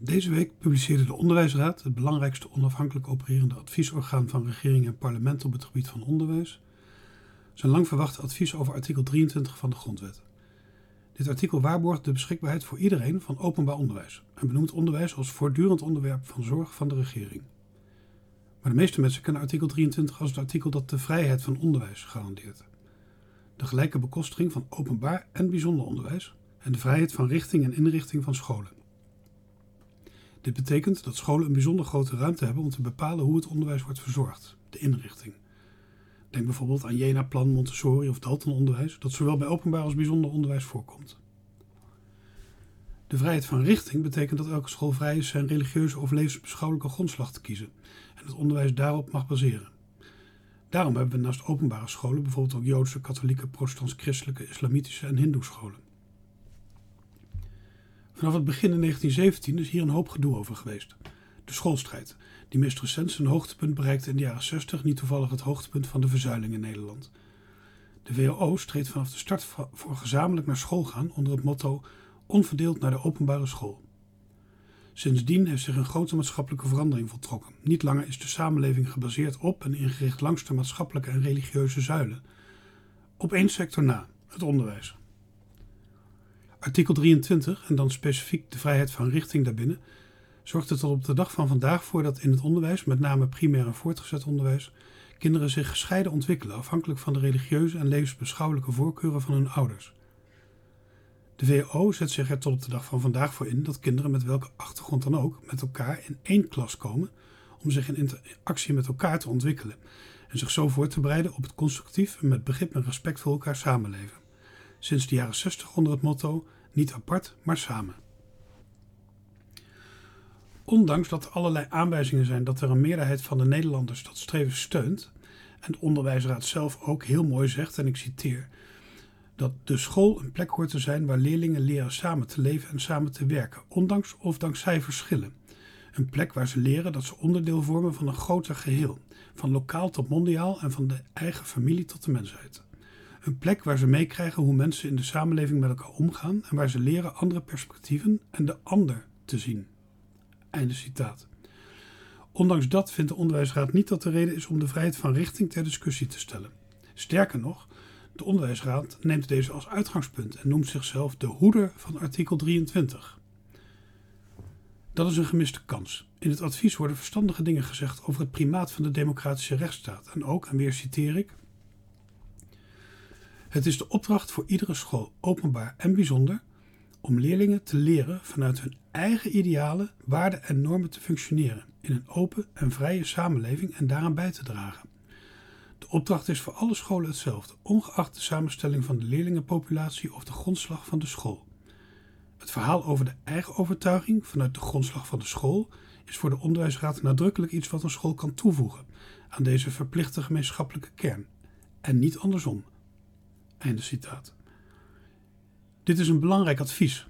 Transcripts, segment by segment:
Deze week publiceerde de Onderwijsraad, het belangrijkste onafhankelijk opererende adviesorgaan van regering en parlement op het gebied van onderwijs, zijn lang verwachte advies over artikel 23 van de Grondwet. Dit artikel waarborgt de beschikbaarheid voor iedereen van openbaar onderwijs en benoemt onderwijs als voortdurend onderwerp van zorg van de regering. Maar de meeste mensen kennen artikel 23 als het artikel dat de vrijheid van onderwijs garandeert. De gelijke bekostiging van openbaar en bijzonder onderwijs en de vrijheid van richting en inrichting van scholen. Dit betekent dat scholen een bijzonder grote ruimte hebben om te bepalen hoe het onderwijs wordt verzorgd, de inrichting. Denk bijvoorbeeld aan Jena-plan, Montessori of Dalton-onderwijs, dat zowel bij openbaar als bijzonder onderwijs voorkomt. De vrijheid van richting betekent dat elke school vrij is zijn religieuze of levensbeschouwelijke grondslag te kiezen en het onderwijs daarop mag baseren. Daarom hebben we naast openbare scholen bijvoorbeeld ook Joodse, katholieke, protestants-christelijke, islamitische en hindoescholen. Vanaf het begin in 1917 is hier een hoop gedoe over geweest. De schoolstrijd, die meest recent zijn hoogtepunt bereikte in de jaren 60, niet toevallig het hoogtepunt van de verzuiling in Nederland. De WHO streed vanaf de start voor gezamenlijk naar school gaan onder het motto onverdeeld naar de openbare school. Sindsdien heeft zich een grote maatschappelijke verandering voltrokken. Niet langer is de samenleving gebaseerd op en ingericht langs de maatschappelijke en religieuze zuilen. Op één sector na, het onderwijs. Artikel 23, en dan specifiek de vrijheid van richting daarbinnen, zorgt er tot op de dag van vandaag voor dat in het onderwijs, met name primair en voortgezet onderwijs, kinderen zich gescheiden ontwikkelen afhankelijk van de religieuze en levensbeschouwelijke voorkeuren van hun ouders. De WHO zet zich er tot op de dag van vandaag voor in dat kinderen met welke achtergrond dan ook met elkaar in één klas komen om zich in interactie met elkaar te ontwikkelen en zich zo voor te bereiden op het constructief en met begrip en respect voor elkaar samenleven. Sinds de jaren 60 onder het motto niet apart, maar samen. Ondanks dat er allerlei aanwijzingen zijn dat er een meerderheid van de Nederlanders dat streven steunt, en de onderwijsraad zelf ook heel mooi zegt, en ik citeer, dat de school een plek hoort te zijn waar leerlingen leren samen te leven en samen te werken, ondanks of dankzij verschillen. Een plek waar ze leren dat ze onderdeel vormen van een groter geheel, van lokaal tot mondiaal en van de eigen familie tot de mensheid. Een plek waar ze meekrijgen hoe mensen in de samenleving met elkaar omgaan en waar ze leren andere perspectieven en de ander te zien. Einde citaat. Ondanks dat vindt de Onderwijsraad niet dat er reden is om de vrijheid van richting ter discussie te stellen. Sterker nog, de Onderwijsraad neemt deze als uitgangspunt en noemt zichzelf de hoeder van artikel 23. Dat is een gemiste kans. In het advies worden verstandige dingen gezegd over het primaat van de democratische rechtsstaat. En ook, en weer citeer ik, het is de opdracht voor iedere school, openbaar en bijzonder, om leerlingen te leren vanuit hun eigen idealen, waarden en normen te functioneren in een open en vrije samenleving en daaraan bij te dragen. De opdracht is voor alle scholen hetzelfde, ongeacht de samenstelling van de leerlingenpopulatie of de grondslag van de school. Het verhaal over de eigen overtuiging vanuit de grondslag van de school is voor de onderwijsraad nadrukkelijk iets wat een school kan toevoegen aan deze verplichte gemeenschappelijke kern, en niet andersom. Einde citaat. Dit is een belangrijk advies,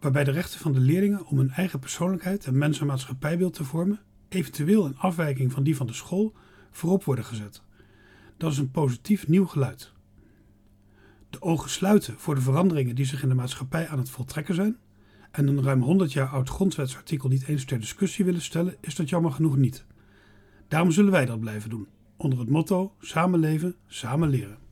waarbij de rechten van de leerlingen om hun eigen persoonlijkheid en mens- en maatschappijbeeld te vormen, eventueel in afwijking van die van de school, voorop worden gezet. Dat is een positief nieuw geluid. De ogen sluiten voor de veranderingen die zich in de maatschappij aan het voltrekken zijn en een ruim 100 jaar oud grondwetsartikel niet eens ter discussie willen stellen, is dat jammer genoeg niet. Daarom zullen wij dat blijven doen, onder het motto samenleven, samen leren.